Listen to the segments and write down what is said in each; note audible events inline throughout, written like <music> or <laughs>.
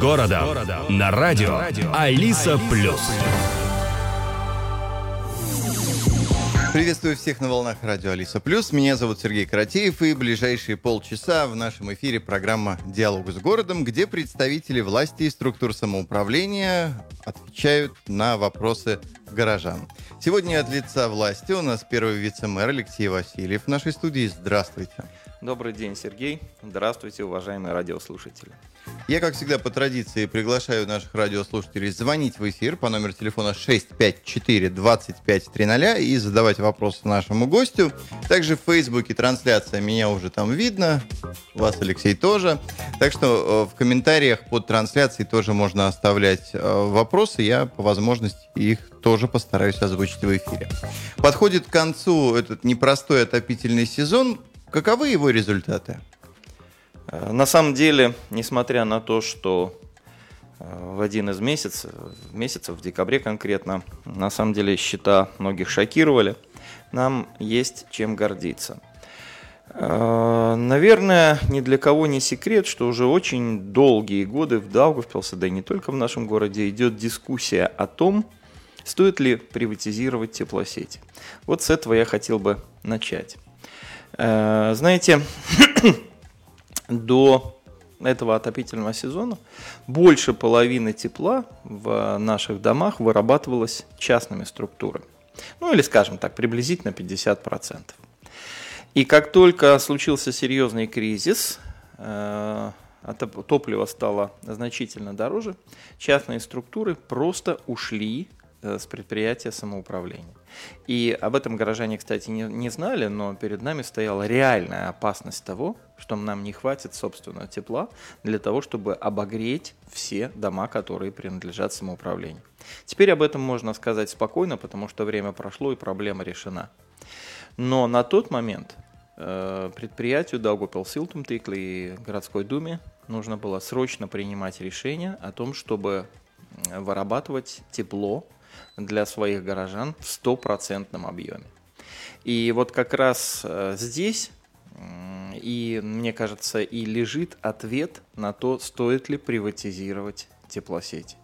городом. На радио Алиса Плюс. Приветствую всех на волнах радио Алиса Плюс. Меня зовут Сергей Каратеев, и ближайшие полчаса в нашем эфире программа «Диалог с городом», где представители власти и структур самоуправления отвечают на вопросы горожан. Сегодня от лица власти у нас первый вице-мэр Алексей Васильев в нашей студии. Здравствуйте. Добрый день, Сергей. Здравствуйте, уважаемые радиослушатели. Я, как всегда, по традиции приглашаю наших радиослушателей звонить в эфир по номеру телефона 654-2530 и задавать вопросы нашему гостю. Также в Фейсбуке трансляция, меня уже там видно, вас, Алексей, тоже. Так что э, в комментариях под трансляцией тоже можно оставлять э, вопросы, я по возможности их тоже постараюсь озвучить в эфире. Подходит к концу этот непростой отопительный сезон. Каковы его результаты? Э, на самом деле, несмотря на то, что э, в один из месяцев, месяцев, в декабре конкретно, на самом деле счета многих шокировали, нам есть чем гордиться. Э, наверное, ни для кого не секрет, что уже очень долгие годы в Даугавпилсе, да и не только в нашем городе, идет дискуссия о том, стоит ли приватизировать теплосети. Вот с этого я хотел бы начать. Знаете, <clears throat> до этого отопительного сезона больше половины тепла в наших домах вырабатывалось частными структурами. Ну или, скажем так, приблизительно 50%. И как только случился серьезный кризис, э, топливо стало значительно дороже, частные структуры просто ушли Э, с предприятия самоуправления. И об этом горожане, кстати, не, не знали, но перед нами стояла реальная опасность того, что нам не хватит собственного тепла для того, чтобы обогреть все дома, которые принадлежат самоуправлению. Теперь об этом можно сказать спокойно, потому что время прошло и проблема решена. Но на тот момент э, предприятию Даугупил Силтумтикли и городской думе нужно было срочно принимать решение о том, чтобы вырабатывать тепло для своих горожан в стопроцентном объеме. И вот как раз э, здесь и, мне кажется, и лежит ответ на то, стоит ли приватизировать теплосети.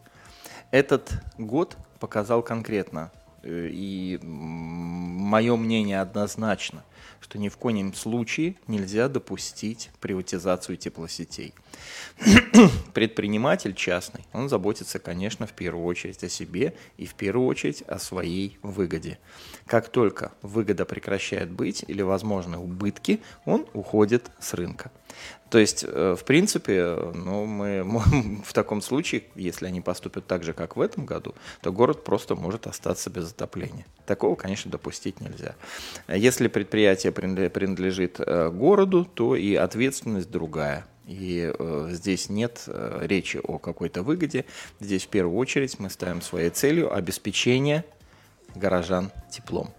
Этот год показал конкретно, э, и мое мнение однозначно, что ни в коем случае нельзя допустить приватизацию теплосетей. <coughs> Предприниматель частный, он заботится, конечно, в первую очередь о себе и в первую очередь о своей выгоде. Как только выгода прекращает быть или возможны убытки, он уходит с рынка. То есть, э, в принципе, ну, мы <laughs> в таком случае, если они поступят так же, как в этом году, то город просто может остаться без отопления. Такого, конечно, допустить нельзя. Если предприятие принадлежит э, городу, то и ответственность другая. И э, здесь нет э, речи о какой-то выгоде. Здесь в первую очередь мы ставим своей целью обеспечение горожан теплом.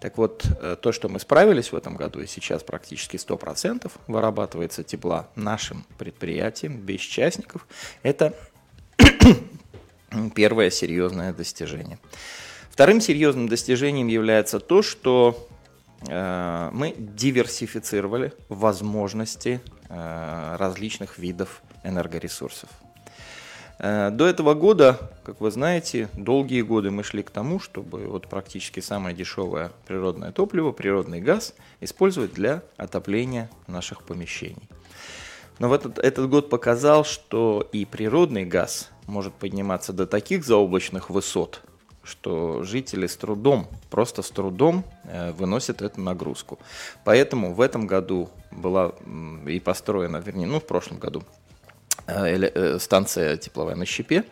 Так вот, то, что мы справились в этом году, и сейчас практически 100% вырабатывается тепла нашим предприятиям, без частников, это <coughs> первое серьезное достижение. Вторым серьезным достижением является то, что мы диверсифицировали возможности э, различных видов энергоресурсов. Э, до этого года, как вы знаете, долгие годы мы шли к тому, чтобы вот практически самое дешевое природное топливо, природный газ, использовать для отопления наших помещений. Но в этот, этот год показал, что и природный газ может подниматься до таких заоблачных высот, что жители с трудом, просто с трудом э, выносят эту нагрузку. Поэтому в этом году была и построена, вернее, ну в прошлом году Э, э, станция тепловая на щепе.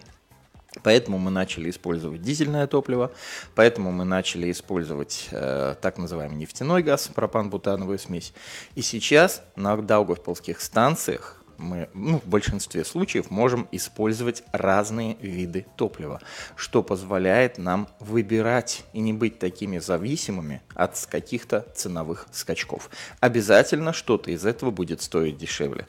Поэтому мы начали использовать дизельное топливо, поэтому мы начали использовать э, так называемый нефтяной газ, пропан-бутановую смесь. И сейчас на даугавпилских станциях мы ну, в большинстве случаев можем использовать разные виды топлива, что позволяет нам выбирать и не быть такими зависимыми от каких-то ценовых скачков. Обязательно что-то из этого будет стоить дешевле.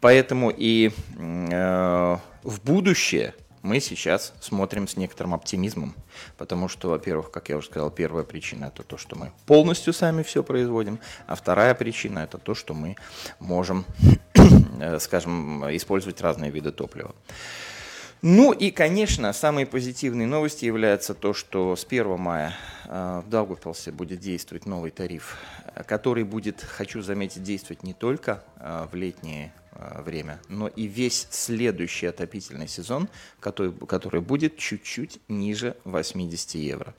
Поэтому и э, в будущее мы сейчас смотрим с некоторым оптимизмом, потому что, во-первых, как я уже сказал, первая причина это то, что мы полностью сами все производим, а вторая причина это то, что мы можем скажем, использовать разные виды топлива. Ну и, конечно, самой позитивной новостью является то, что с 1 мая э, в Даугавпилсе будет действовать новый тариф, который будет, хочу заметить, действовать не только э, в летние Э, время, но и весь следующий отопительный сезон, который, который будет чуть-чуть ниже 80 евро.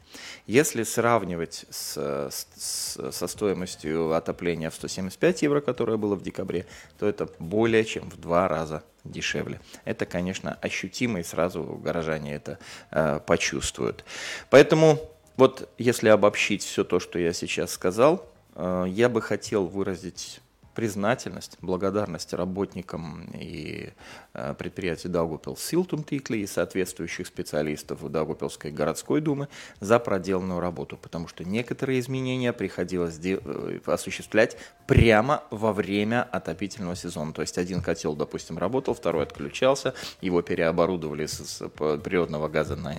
Если сравнивать с, с, со стоимостью отопления в 175 евро, которое было в декабре, то это более чем в два раза дешевле. Это, конечно, ощутимо, и сразу горожане это э, почувствуют. Поэтому вот если обобщить все то, что я сейчас сказал, э, я бы хотел выразить признательность, благодарность работникам и э, предприятий Даугупил Силтум Тикли и соответствующих специалистов Даугупилской городской думы за проделанную работу, потому что некоторые изменения приходилось э, осуществлять прямо во время отопительного сезона. То есть один котел, допустим, работал, второй отключался, его переоборудовали с природного газа на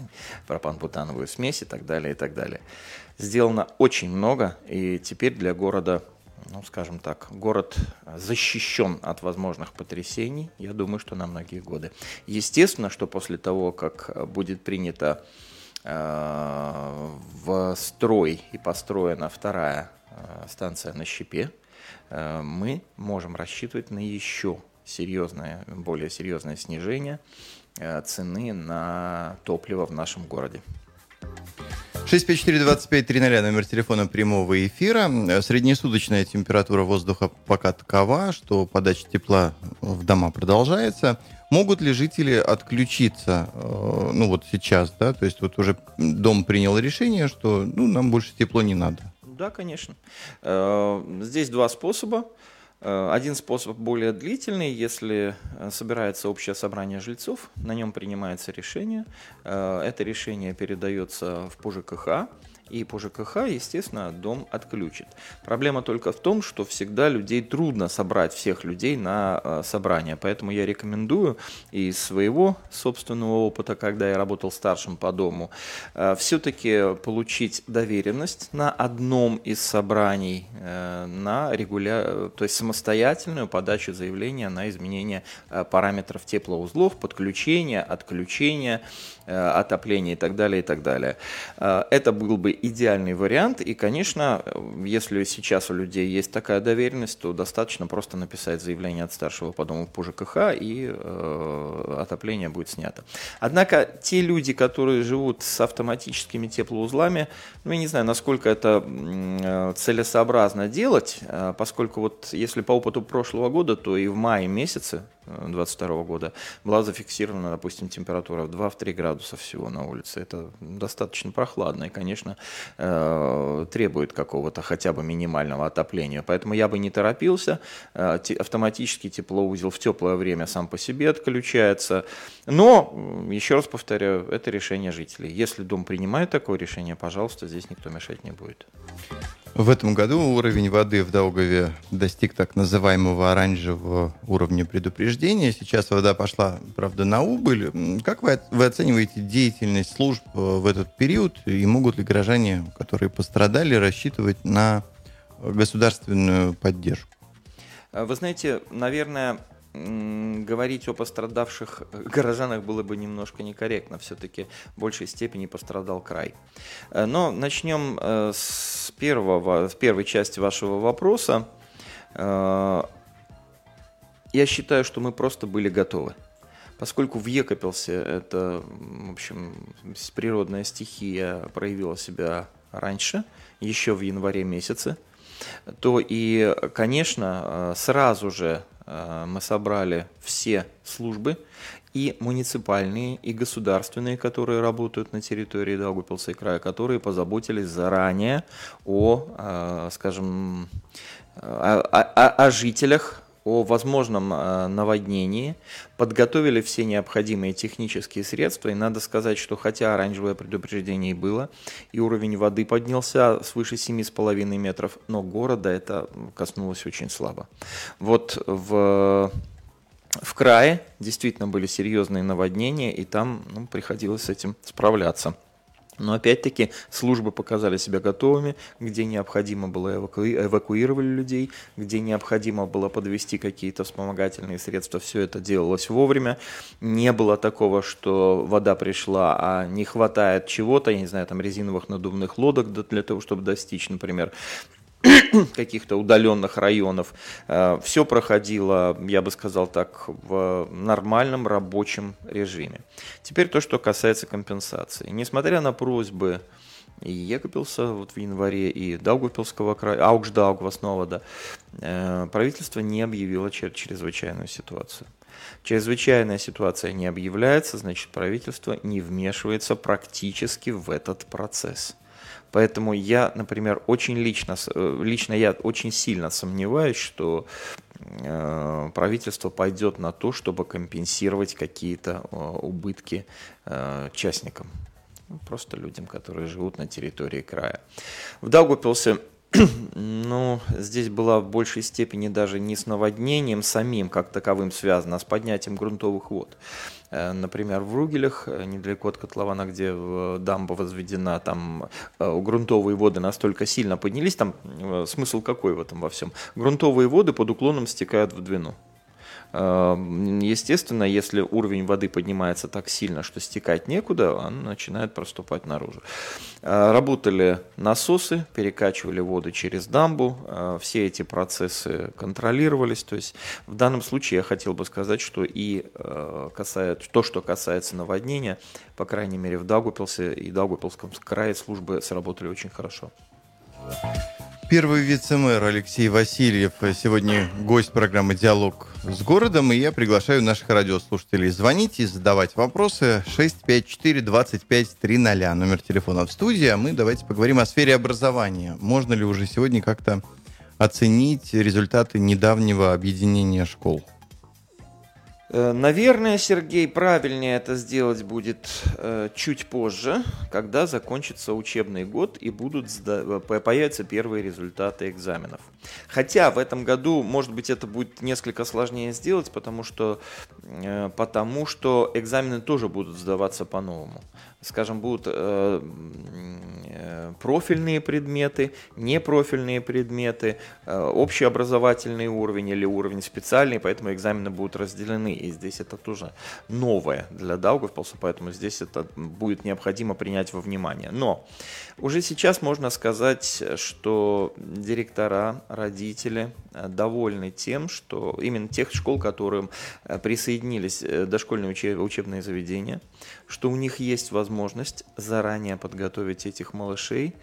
пропан-бутановую смесь и так далее, и так далее. Сделано очень много, и теперь для города ну, скажем так, город защищен от возможных потрясений, я думаю, что на многие годы. Естественно, что после того, как будет принята э, в строй и построена вторая э, станция на щепе, э, мы можем рассчитывать на еще серьезное, более серьезное снижение э, цены на топливо в нашем городе. 654-2530, номер телефона прямого эфира. Среднесуточная температура воздуха пока такова, что подача тепла в дома продолжается. Могут ли жители отключиться, э, ну вот сейчас, да, то есть вот уже дом принял решение, что ну, нам больше тепло не надо? Да, конечно. Э, здесь два способа. Э, один способ более длительный, если э, собирается общее собрание жильцов, на нем принимается решение, э, это решение передается в ПУЖКХ, и по ЖКХ, естественно, дом отключит. Проблема только в том, что всегда людей трудно собрать всех людей на э, собрание, поэтому я рекомендую из своего собственного опыта, когда я работал старшим по дому, э, все-таки получить доверенность на одном из собраний э, на регуля... то есть самостоятельную подачу заявления на изменение параметров теплоузлов, подключения, отключения, отопления и так далее, и так далее. Это был бы идеальный вариант. И, конечно, если сейчас у людей есть такая доверенность, то достаточно просто написать заявление от старшего по дому по ЖКХ, и э, отопление будет снято. Однако те люди, которые живут с автоматическими теплоузлами, ну, я не знаю, насколько это э, целесообразно делать, э, поскольку вот если по опыту прошлого года, то и в мае месяце 2022 года была зафиксирована, допустим, температура в 2-3 градуса всего на улице. Это достаточно прохладно и, конечно, э, требует какого-то хотя бы минимального отопления. Поэтому я бы не торопился. Э, автоматический теплоузел в теплое время сам по себе отключается. Но, еще раз повторяю, это решение жителей. Если дом принимает такое решение, пожалуйста, здесь никто мешать не будет. В этом году уровень воды в Даугаве достиг так называемого оранжевого уровня предупреждения. Сейчас вода пошла, правда, на убыль. Как вы, вы оцениваете деятельность служб э, в этот период? И могут ли горожане, которые пострадали, рассчитывать на государственную поддержку? Вы знаете, наверное, говорить о пострадавших горожанах было бы немножко некорректно. Все-таки в большей степени пострадал край. Э, но начнем э, с, первого, с первой части вашего вопроса. Э, я считаю, что мы просто были готовы. Поскольку в Екопелсе это, в общем, природная стихия проявила себя раньше, еще в январе месяце, то и, конечно, сразу же Э, мы собрали все службы, и муниципальные, и государственные, которые работают на территории Даугавпилса и края, которые позаботились заранее о, э, скажем, о, о, о жителях о возможном э, наводнении, подготовили все необходимые технические средства, и надо сказать, что хотя оранжевое предупреждение и было, и уровень воды поднялся свыше 7,5 метров, но города это коснулось очень слабо. Вот в в крае действительно были серьезные наводнения, и там ну, приходилось с этим справляться. Но опять-таки службы показали себя готовыми, где необходимо было эваку... эвакуировали людей, где необходимо было подвести какие-то вспомогательные средства, все это делалось вовремя. Не было такого, что вода пришла, а не хватает чего-то, я не знаю, там резиновых надувных лодок для того, чтобы достичь, например, <clears throat> каких-то удаленных районов. Э, Все проходило, я бы сказал так, в нормальном рабочем режиме. Теперь то, что касается компенсации. Несмотря на просьбы и Екапилса вот в январе, и Даугавпилского края, Аугждаугваснова, да, э, правительство не объявило чрезвычайную ситуацию. Чрезвычайная ситуация не объявляется, значит, правительство не вмешивается практически в этот процесс. Поэтому я, например, очень лично, э, лично я очень сильно сомневаюсь, что э, правительство пойдет на то, чтобы компенсировать какие-то э, убытки частникам, ну, просто людям, которые живут на территории края. В Даугупилсе <clears throat> ну, здесь была в большей степени даже не с наводнением самим как таковым связано, а с поднятием грунтовых вод. Э, например, в Ругелях, э, недалеко от котлована, где дамба возведена, там э, грунтовые воды настолько сильно поднялись, там смысл какой в этом во всем? Грунтовые воды под уклоном стекают в Двину. Эм, естественно, если уровень воды поднимается так сильно, что стекать некуда, он начинает проступать наружу. Э, работали насосы, перекачивали воду через дамбу, э, все эти процессы контролировались. То есть в данном случае я хотел бы сказать, что и э, касается, то, что касается наводнения, по крайней мере в Даугупилсе и Даугупилском крае службы сработали очень хорошо. Первый вице-мэр Алексей Васильев сегодня гость программы «Диалог с городом», и я приглашаю наших радиослушателей. Звонить и задавать вопросы. 654-25-300, номер телефона в студии, а мы давайте поговорим о сфере образования. Можно ли уже сегодня как-то оценить результаты недавнего объединения школ? Э, наверное, Сергей, правильнее это сделать будет э, чуть позже, когда закончится учебный год и будут сда- появятся первые результаты экзаменов. Хотя в этом году, может быть, это будет несколько сложнее сделать, потому что, э, потому что экзамены тоже будут сдаваться по-новому скажем, будут э, э, профильные предметы, непрофильные предметы, э, общеобразовательный уровень или уровень специальный, поэтому экзамены будут разделены. И здесь это тоже новое для Даугавпилса, поэтому здесь это будет необходимо принять во внимание. Но уже сейчас можно сказать, что директора, родители довольны тем, что именно тех школ, которым присоединились дошкольные учебные заведения, что у них есть возможность заранее подготовить этих малышей,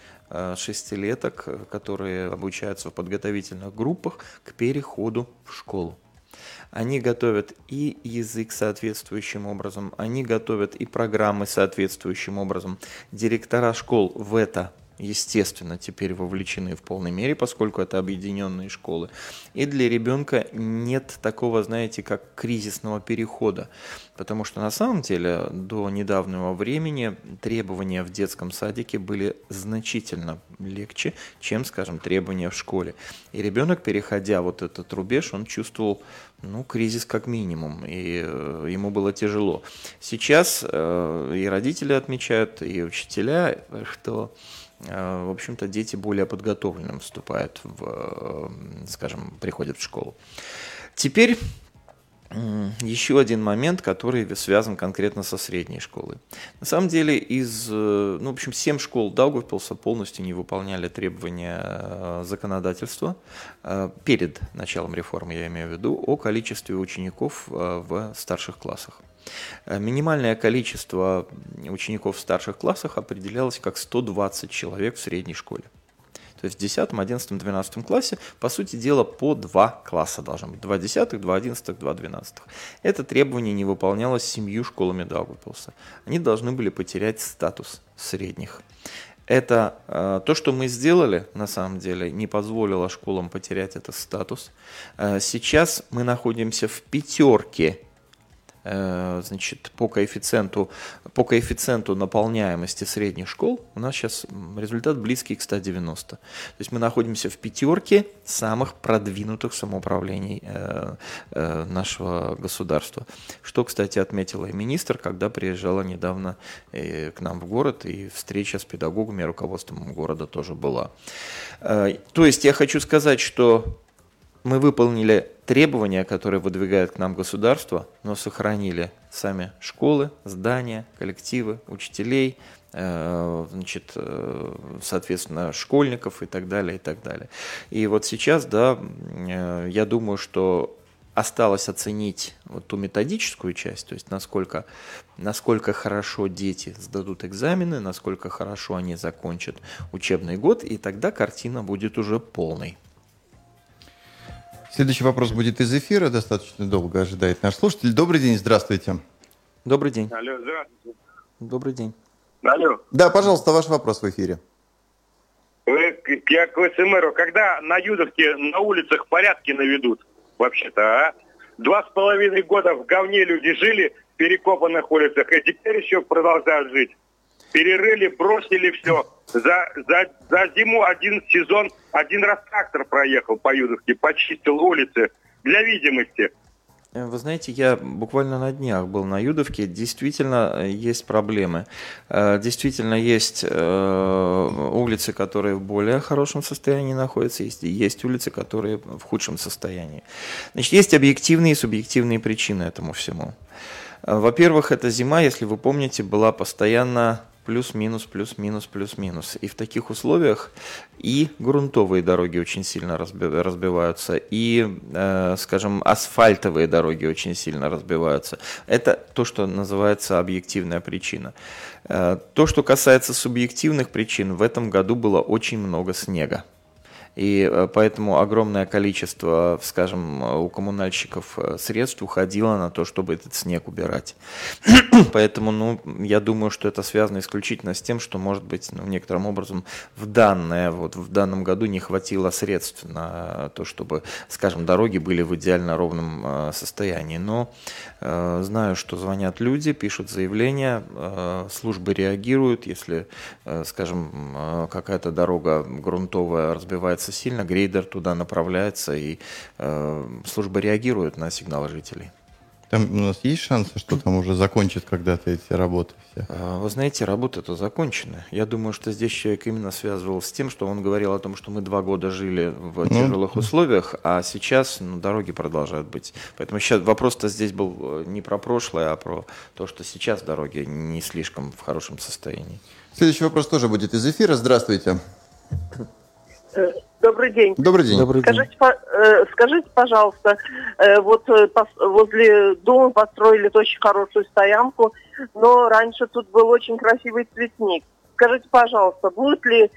шестилеток, которые обучаются в подготовительных группах, к переходу в школу. Они готовят и язык соответствующим образом, они готовят и программы соответствующим образом. Директора школ в это естественно, теперь вовлечены в полной мере, поскольку это объединенные школы. И для ребенка нет такого, знаете, как кризисного перехода. Потому что на самом деле до недавнего времени требования в детском садике были значительно легче, чем, скажем, требования в школе. И ребенок, переходя вот этот рубеж, он чувствовал ну, кризис как минимум, и э, ему было тяжело. Сейчас э, и родители отмечают, и учителя, что в общем-то, дети более подготовленным вступают в, э, скажем, приходят в школу. Теперь еще один момент, который связан конкретно со средней школой. На самом деле, из, э, ну, в общем, 7 школ Даугавпилса полностью не выполняли требования законодательства перед началом реформы, я имею в виду, о количестве учеников в старших классах. Э, минимальное количество учеников в старших классах определялось как 120 человек в средней школе. То есть в 10, 11, 12 классе, по сути дела, по два класса должно быть. Два десятых, два одиннадцатых, два двенадцатых. Это требование не выполнялось семью школами Даугавпилса. Они должны были потерять статус средних. Это э, то, что мы сделали, на самом деле, не позволило школам потерять этот статус. Э, сейчас мы находимся в пятерке значит, по коэффициенту, по коэффициенту наполняемости средних школ у нас сейчас результат близкий к 190. То есть мы находимся в пятерке самых продвинутых самоуправлений э, э, нашего государства. Что, кстати, отметила и министр, когда приезжала недавно к нам в город, и встреча с педагогами и руководством города тоже была. То есть я хочу сказать, что мы выполнили требования, которые выдвигает к нам государство, но сохранили сами школы, здания, коллективы, учителей, э, значит, э, соответственно, школьников и так далее, и так далее. И вот сейчас, да, э, я думаю, что осталось оценить вот ту методическую часть, то есть насколько, насколько хорошо дети сдадут экзамены, насколько хорошо они закончат учебный год, и тогда картина будет уже полной. Следующий вопрос будет из эфира, достаточно долго ожидает наш слушатель. Добрый день, здравствуйте. Добрый день. Алло, здравствуйте. Добрый день. Алло. Да, пожалуйста, ваш вопрос в эфире. Вы, я к ВСМРу, когда на Юдовке на улицах порядки наведут, вообще-то, а? Два с половиной года в говне люди жили, в перекопанных улицах, и теперь еще продолжают жить перерыли, бросили все. За, за, за зиму один сезон, один раз трактор проехал по Юдовке, почистил улицы для видимости. Э, вы знаете, я буквально на днях был на Юдовке. Действительно э, есть проблемы. Э, действительно есть улицы, которые в более хорошем состоянии находятся, есть, есть улицы, которые в худшем состоянии. Значит, есть объективные и субъективные причины этому всему. Во-первых, эта зима, если вы помните, была постоянно плюс-минус, плюс-минус, плюс-минус. И в таких условиях и грунтовые дороги очень сильно разбиваются, и, э, скажем, асфальтовые дороги очень сильно разбиваются. Это то, что называется объективная причина. Э, то, что касается субъективных причин, в этом году было очень много снега. И э, поэтому огромное количество, скажем, у коммунальщиков э, средств уходило на то, чтобы этот снег убирать. <clears throat> Поэтому, ну, я думаю, что это связано исключительно с тем, что, может быть, ну, некоторым образом в данное, вот в данном году не хватило средств на то, чтобы, скажем, дороги были в идеально ровном э, состоянии. Но э, знаю, что звонят люди, пишут заявления, э, службы реагируют, если, э, скажем, э, какая-то дорога грунтовая разбивается развивается сильно, грейдер туда направляется, и э, служба реагирует на сигналы жителей. Там у нас есть шансы, что там уже закончат когда-то эти работы все? А, вы знаете, работы-то закончены. Я думаю, что здесь человек именно связывал с тем, что он говорил о том, что мы два года жили в ну, тяжелых условиях, а сейчас ну, дороги продолжают быть. Поэтому сейчас вопрос-то здесь был э, не про прошлое, а про то, что сейчас дороги не слишком в хорошем состоянии. Следующий вопрос тоже будет из эфира. Здравствуйте. Э, добрый день. Добрый день. Добрый день. Скажите, э, скажите, пожалуйста, э, вот возле дома построили очень хорошую стоянку, но раньше тут был очень красивый цветник. Скажите, пожалуйста, будут ли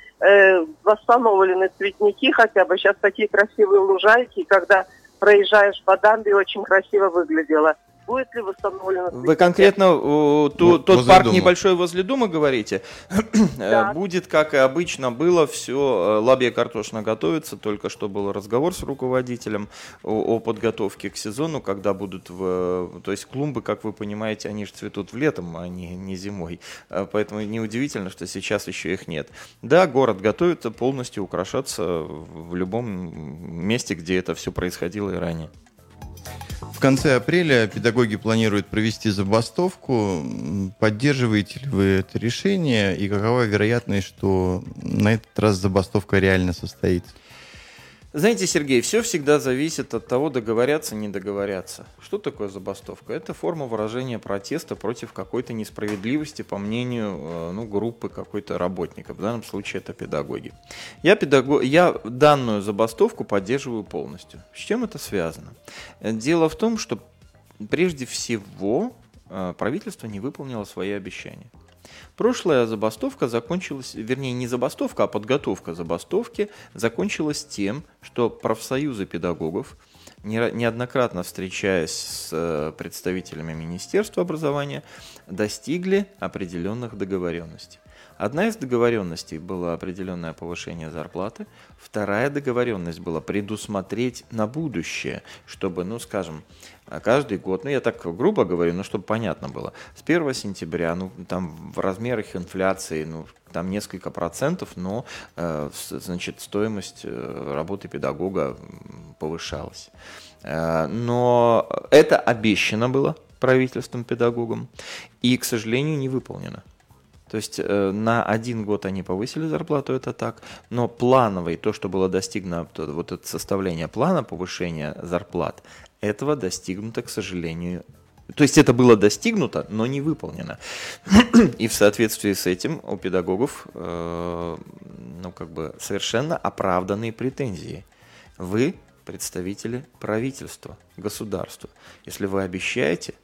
восстановлены цветники хотя бы? Сейчас такие красивые лужайки, когда проезжаешь по дамбе, очень красиво выглядело будет ли восстановлено... Вы конкретно э, ту, тот парк дома. небольшой возле дома говорите? <clears throat> Да. Будет, как и обычно было, все, э, лабья картошина готовится, только что был разговор с руководителем о, о подготовке к сезону, когда будут, в, то есть клумбы, как вы понимаете, они же цветут в летом, а не, не зимой, э, поэтому неудивительно, что сейчас еще их нет. Да, город готовится полностью украшаться в любом месте, где это все происходило и ранее. В конце апреля педагоги планируют провести забастовку. Поддерживаете ли вы это решение и какова вероятность, что на этот раз забастовка реально состоится? Знаете, Сергей, все всегда зависит от того, договорятся, не договорятся. Что такое забастовка? Это форма выражения протеста против какой-то несправедливости, по мнению э, ну, группы какой-то работников. В данном случае это педагоги. Я, педаго... Я данную забастовку поддерживаю полностью. С чем это связано? Дело в том, что прежде всего э, правительство не выполнило свои обещания. Прошлая забастовка закончилась, вернее, не забастовка, а подготовка забастовки закончилась тем, что профсоюзы педагогов, неоднократно встречаясь с э, представителями Министерства образования, достигли определенных договоренностей. Одна из договоренностей была определенное повышение зарплаты, вторая договоренность была предусмотреть на будущее, чтобы, ну, скажем, каждый год, ну, я так грубо говорю, но чтобы понятно было, с 1 сентября, ну, там в размерах инфляции, ну, там несколько процентов, но, э, значит, стоимость э, работы педагога повышалась. Э, но это обещано было правительством педагогам и, к сожалению, не выполнено. То есть э, на один год они повысили зарплату, это так, но плановый, то, что было достигнуто, вот это составление плана повышения зарплат, этого достигнуто, к сожалению, то есть это было достигнуто, но не выполнено. <clears throat> И в соответствии с этим у педагогов э, ну, как бы совершенно оправданные претензии. Вы представители правительства, государства. Если вы обещаете,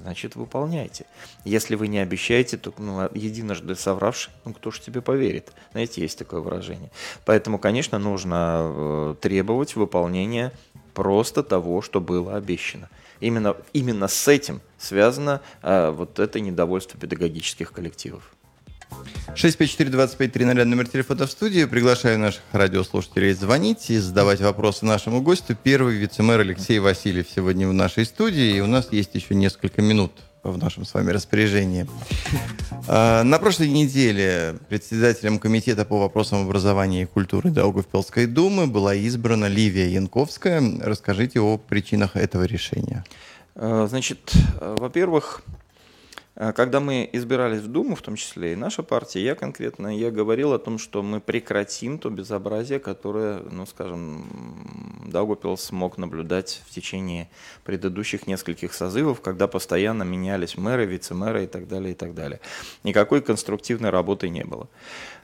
значит выполняйте. Если вы не обещаете, то ну, единожды совравший, ну кто же тебе поверит? Знаете, есть такое выражение. Поэтому, конечно, нужно э, требовать выполнения просто того, что было обещано. Именно, именно с этим связано э, вот это недовольство педагогических коллективов. 654-2530, номер телефона в студии. Приглашаю наших радиослушателей звонить и задавать вопросы нашему гостю. Первый вице-мэр Алексей Васильев сегодня в нашей студии. И у нас есть еще несколько минут в нашем с вами распоряжении. А, на прошлой неделе председателем комитета по вопросам образования и культуры Даугавпилской думы была избрана Ливия Янковская. Расскажите о причинах этого решения. А, значит, во-первых, а когда мы избирались в Думу, в том числе и наша партия, я конкретно, я говорил о том, что мы прекратим то безобразие, которое, ну, скажем, Даугапил смог наблюдать в течение предыдущих нескольких созывов, когда постоянно менялись мэры, вице-мэры и так далее, и так далее. Никакой конструктивной работы не было.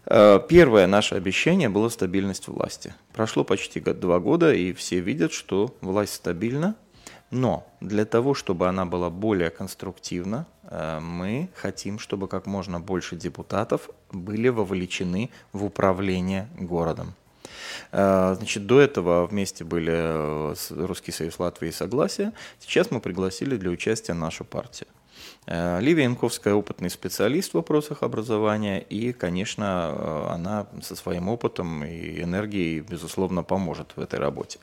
Э, первое наше обещание было стабильность власти. Прошло почти два года, и все видят, что власть стабильна, но для того, чтобы она была более конструктивна, э, мы хотим, чтобы как можно больше депутатов были вовлечены в управление городом. Э, значит, до этого вместе были э, Русский Союз Латвии и Согласие. Сейчас мы пригласили для участия нашу партию. Э, Ливия Янковская опытный специалист в вопросах образования, и, конечно, э, она со своим опытом и энергией, безусловно, поможет в этой работе.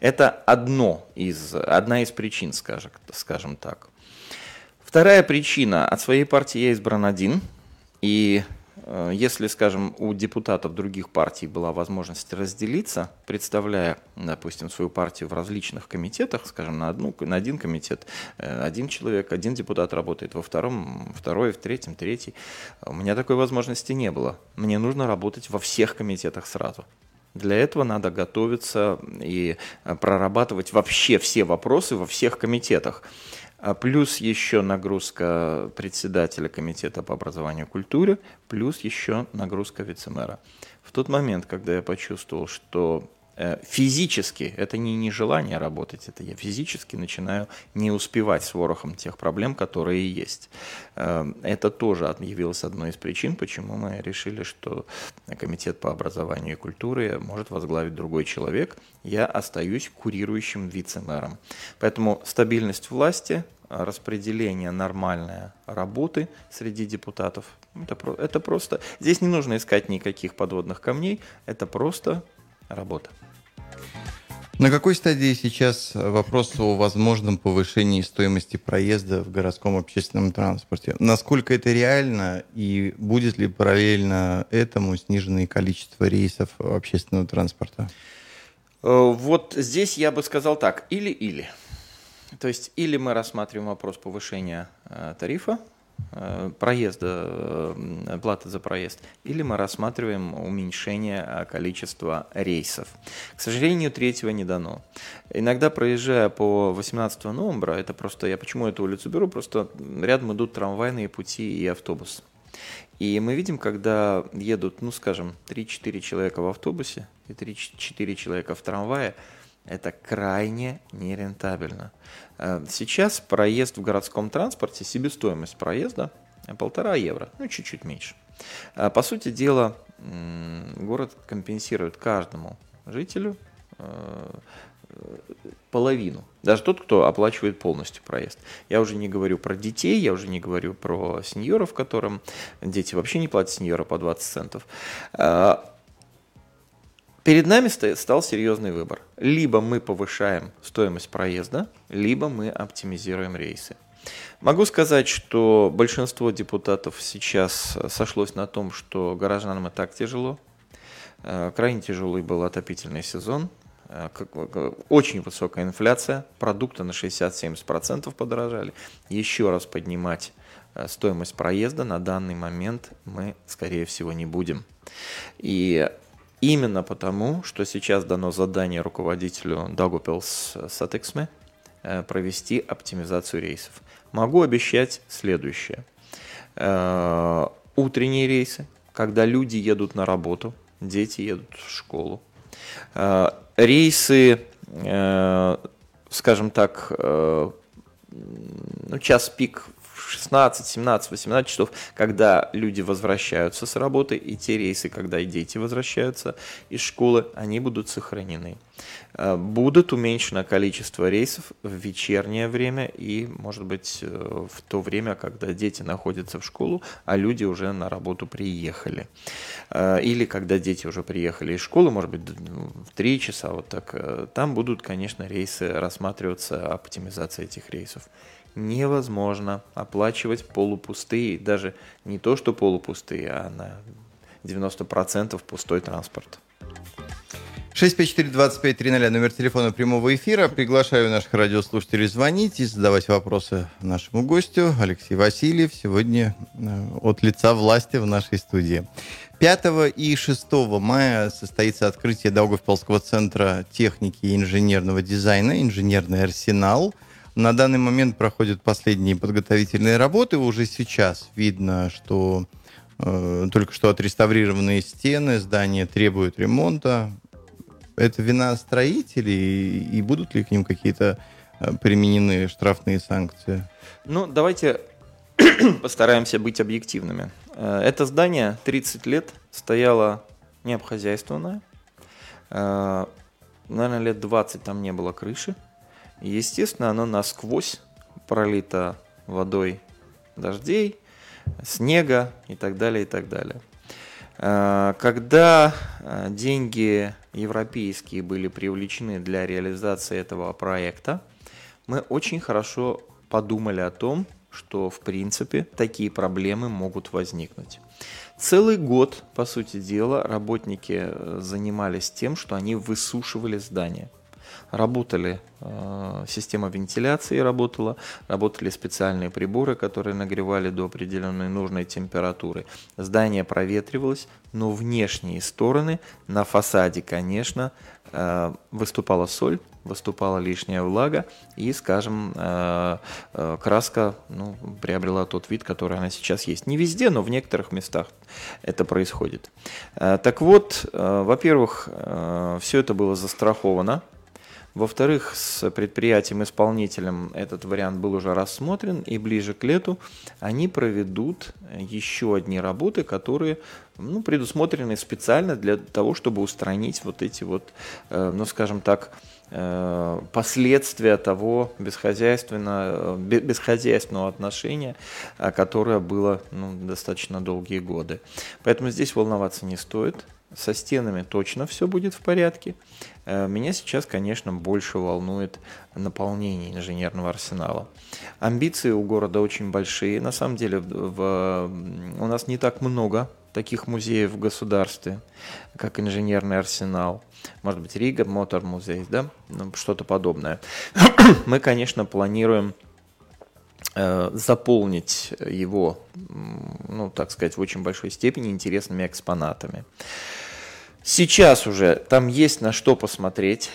Это одно из, одна из причин, скажем, скажем так. Вторая причина. От своей партии я избран один, и если, скажем, у депутатов других партий была возможность разделиться, представляя, допустим, свою партию в различных комитетах, скажем, на, одну, на один комитет э, один человек, один депутат работает, во втором второй, в третьем третий, у меня такой возможности не было. Мне нужно работать во всех комитетах сразу. Для этого надо готовиться и э, прорабатывать вообще все вопросы во всех комитетах. А плюс еще нагрузка председателя комитета по образованию и культуре, плюс еще нагрузка вице-мэра. В тот момент, когда я почувствовал, что физически, это не нежелание работать, это я физически начинаю не успевать с ворохом тех проблем, которые есть. Э, это тоже явилось одной из причин, почему мы решили, что комитет по образованию и культуре может возглавить другой человек. Я остаюсь курирующим вице-мэром. Поэтому стабильность власти, распределение нормальной работы среди депутатов, это, это просто... Здесь не нужно искать никаких подводных камней, это просто работа. На какой стадии сейчас вопрос о возможном повышении стоимости проезда в городском общественном транспорте? Насколько это реально и будет ли параллельно этому сниженное количество рейсов общественного транспорта? Э, вот здесь я бы сказал так, или-или. То есть или мы рассматриваем вопрос повышения э, тарифа проезда, э, платы за проезд, или мы рассматриваем уменьшение э, количества рейсов. К сожалению, третьего не дано. Иногда проезжая по 18 номера, это просто, я почему эту улицу беру, просто рядом идут трамвайные пути и автобус. И мы видим, когда едут, ну скажем, 3-4 человека в автобусе и 3-4 человека в трамвае, это крайне нерентабельно. Э, сейчас проезд в городском транспорте, себестоимость проезда полтора евро, ну чуть-чуть меньше. Э, по сути дела, город компенсирует каждому жителю э, половину. Даже тот, кто оплачивает полностью проезд. Я уже не говорю про детей, я уже не говорю про сеньоров, которым дети вообще не платят сеньора по 20 центов. Перед нами стал серьезный выбор. Либо мы повышаем стоимость проезда, либо мы оптимизируем рейсы. Могу сказать, что большинство депутатов сейчас сошлось на том, что горожанам и так тяжело. Э, крайне тяжелый был отопительный сезон. Э, очень высокая инфляция, продукты на 60-70% подорожали. Еще раз поднимать э, стоимость проезда на данный момент мы, скорее всего, не будем. И именно потому, что сейчас дано задание руководителю Daugavpils Satiksme провести оптимизацию рейсов. Могу обещать следующее. Э, утренние рейсы, когда люди едут на работу, дети едут в школу. Э, рейсы, э, скажем так, ну, час пик 16, 17, 18 часов, когда люди возвращаются с работы, и те рейсы, когда и дети возвращаются из школы, они будут сохранены. Э, будут уменьшено количество рейсов в вечернее время и, может быть, э, в то время, когда дети находятся в школу, а люди уже на работу приехали. Э, или когда дети уже приехали из школы, может быть, в 3 часа, вот так. Там будут, конечно, рейсы рассматриваться, оптимизация этих рейсов невозможно оплачивать полупустые, даже не то, что полупустые, а на 90% пустой транспорт. 654-2530, номер телефона прямого эфира. Приглашаю наших радиослушателей звонить и задавать вопросы нашему гостю. Алексей Васильев сегодня э, от лица власти в нашей студии. 5 и 6 мая состоится открытие Даугавпилского центра техники и инженерного дизайна «Инженерный арсенал». На данный момент проходят последние подготовительные работы. Уже сейчас видно, что э, только что отреставрированные стены здания требуют ремонта. Это вина строителей и будут ли к ним какие-то э, применены штрафные санкции? Ну, давайте <clears throat> постараемся быть объективными. Э, это здание 30 лет стояло необхозяйственное. Э, наверное, лет 20 там не было крыши. Естественно, оно насквозь пролито водой дождей, снега и так далее, и так далее. А, когда а, деньги европейские были привлечены для реализации этого проекта, мы очень хорошо подумали о том, что в принципе такие проблемы могут возникнуть. Целый год, по сути дела, работники э, занимались тем, что они высушивали здание – работали, э, система вентиляции работала, работали специальные приборы, которые нагревали до определенной нужной температуры. Здание проветривалось, но внешние стороны на фасаде, конечно, э, выступала соль, выступала лишняя влага, и, скажем, э, краска ну, приобрела тот вид, который она сейчас есть. Не везде, но в некоторых местах это происходит. Так вот, во-первых, все это было застраховано во-вторых, с предприятием-исполнителем этот вариант был уже рассмотрен, и ближе к лету они проведут еще одни работы, которые ну, предусмотрены специально для того, чтобы устранить вот эти вот, э, ну, скажем так, э, последствия того бесхозяйственного, бесхозяйственного отношения, которое было ну, достаточно долгие годы. Поэтому здесь волноваться не стоит. Со стенами точно все будет в порядке. Э, меня сейчас, конечно, больше волнует наполнение инженерного арсенала. Амбиции у города очень большие. На самом деле в, у нас не так много таких музеев в государстве, как инженерный арсенал. Может быть, Рига, Мотор музей, да, ну, что-то подобное. <coughs> Мы, конечно, планируем э, заполнить его, ну, так сказать, в очень большой степени интересными экспонатами. Сейчас уже там есть на что посмотреть.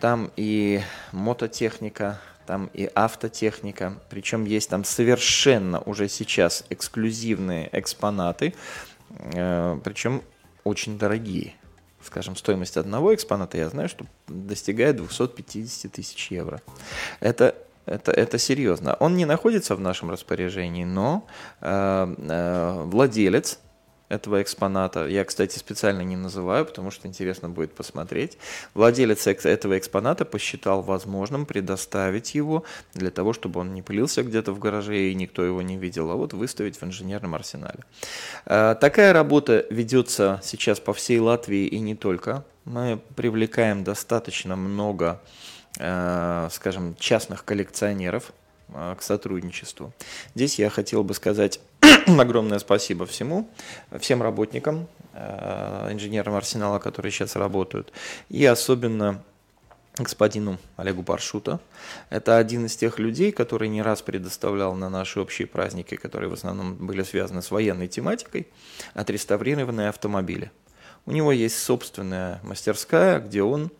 Там и мототехника, там и автотехника. Причем есть там совершенно уже сейчас эксклюзивные экспонаты, э, причем очень дорогие. Скажем, стоимость одного экспоната, я знаю, что достигает 250 тысяч евро. Это это, это серьезно. Он не находится в нашем распоряжении, но э, э, владелец этого экспоната. Я, кстати, специально не называю, потому что интересно будет посмотреть. Владелец этого экспоната посчитал возможным предоставить его для того, чтобы он не пылился где-то в гараже и никто его не видел, а вот выставить в инженерном арсенале. Э, такая работа ведется сейчас по всей Латвии и не только. Мы привлекаем достаточно много, э, скажем, частных коллекционеров к сотрудничеству. Здесь я хотел бы сказать <clears throat> огромное спасибо всему, всем работникам, инженерам арсенала, которые сейчас работают, и особенно господину Олегу Паршута. Это один из тех людей, который не раз предоставлял на наши общие праздники, которые в основном были связаны с военной тематикой, отреставрированные автомобили. У него есть собственная мастерская, где он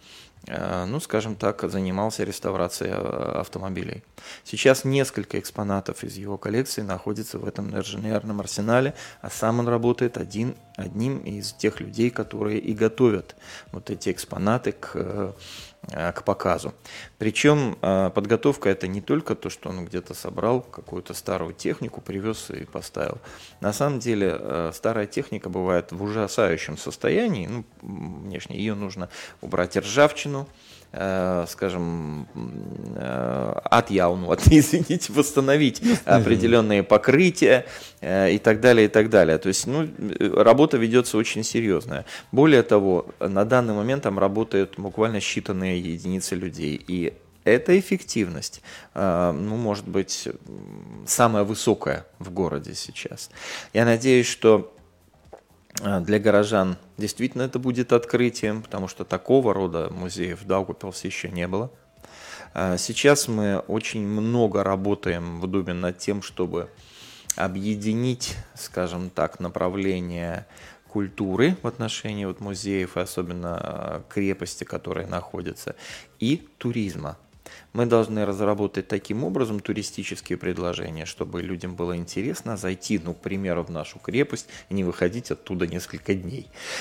ну, скажем так, занимался реставрацией э, автомобилей. Сейчас несколько экспонатов из его коллекции находятся в этом инженерном арсенале, а сам он работает один, одним из тех людей, которые и готовят вот эти экспонаты к э, Э, к показу. Причем э, подготовка это не только то, что он где-то собрал какую-то старую технику, привез и поставил. На самом деле э, старая техника бывает в ужасающем состоянии, ну, внешне ее нужно убрать ржавчину, Э, скажем, э, отъяунуть, <laughs> извините, восстановить определенные покрытия э, и так далее, и так далее. То есть, ну, работа ведется очень серьезная. Более того, на данный момент там работают буквально считанные единицы людей. И эта эффективность, ну, может быть, самая высокая в городе сейчас. Я надеюсь, что а, для горожан действительно это будет открытием, потому что такого рода музеев в Даугавпилсе еще не было. А, сейчас мы очень много работаем в Дубе над тем, чтобы объединить, скажем так, направление культуры в отношении вот музеев, и особенно а, крепости, которые находятся, и туризма. Мы должны разработать таким образом туристические предложения, чтобы людям было интересно зайти, ну, к примеру, в нашу крепость и не выходить оттуда несколько дней.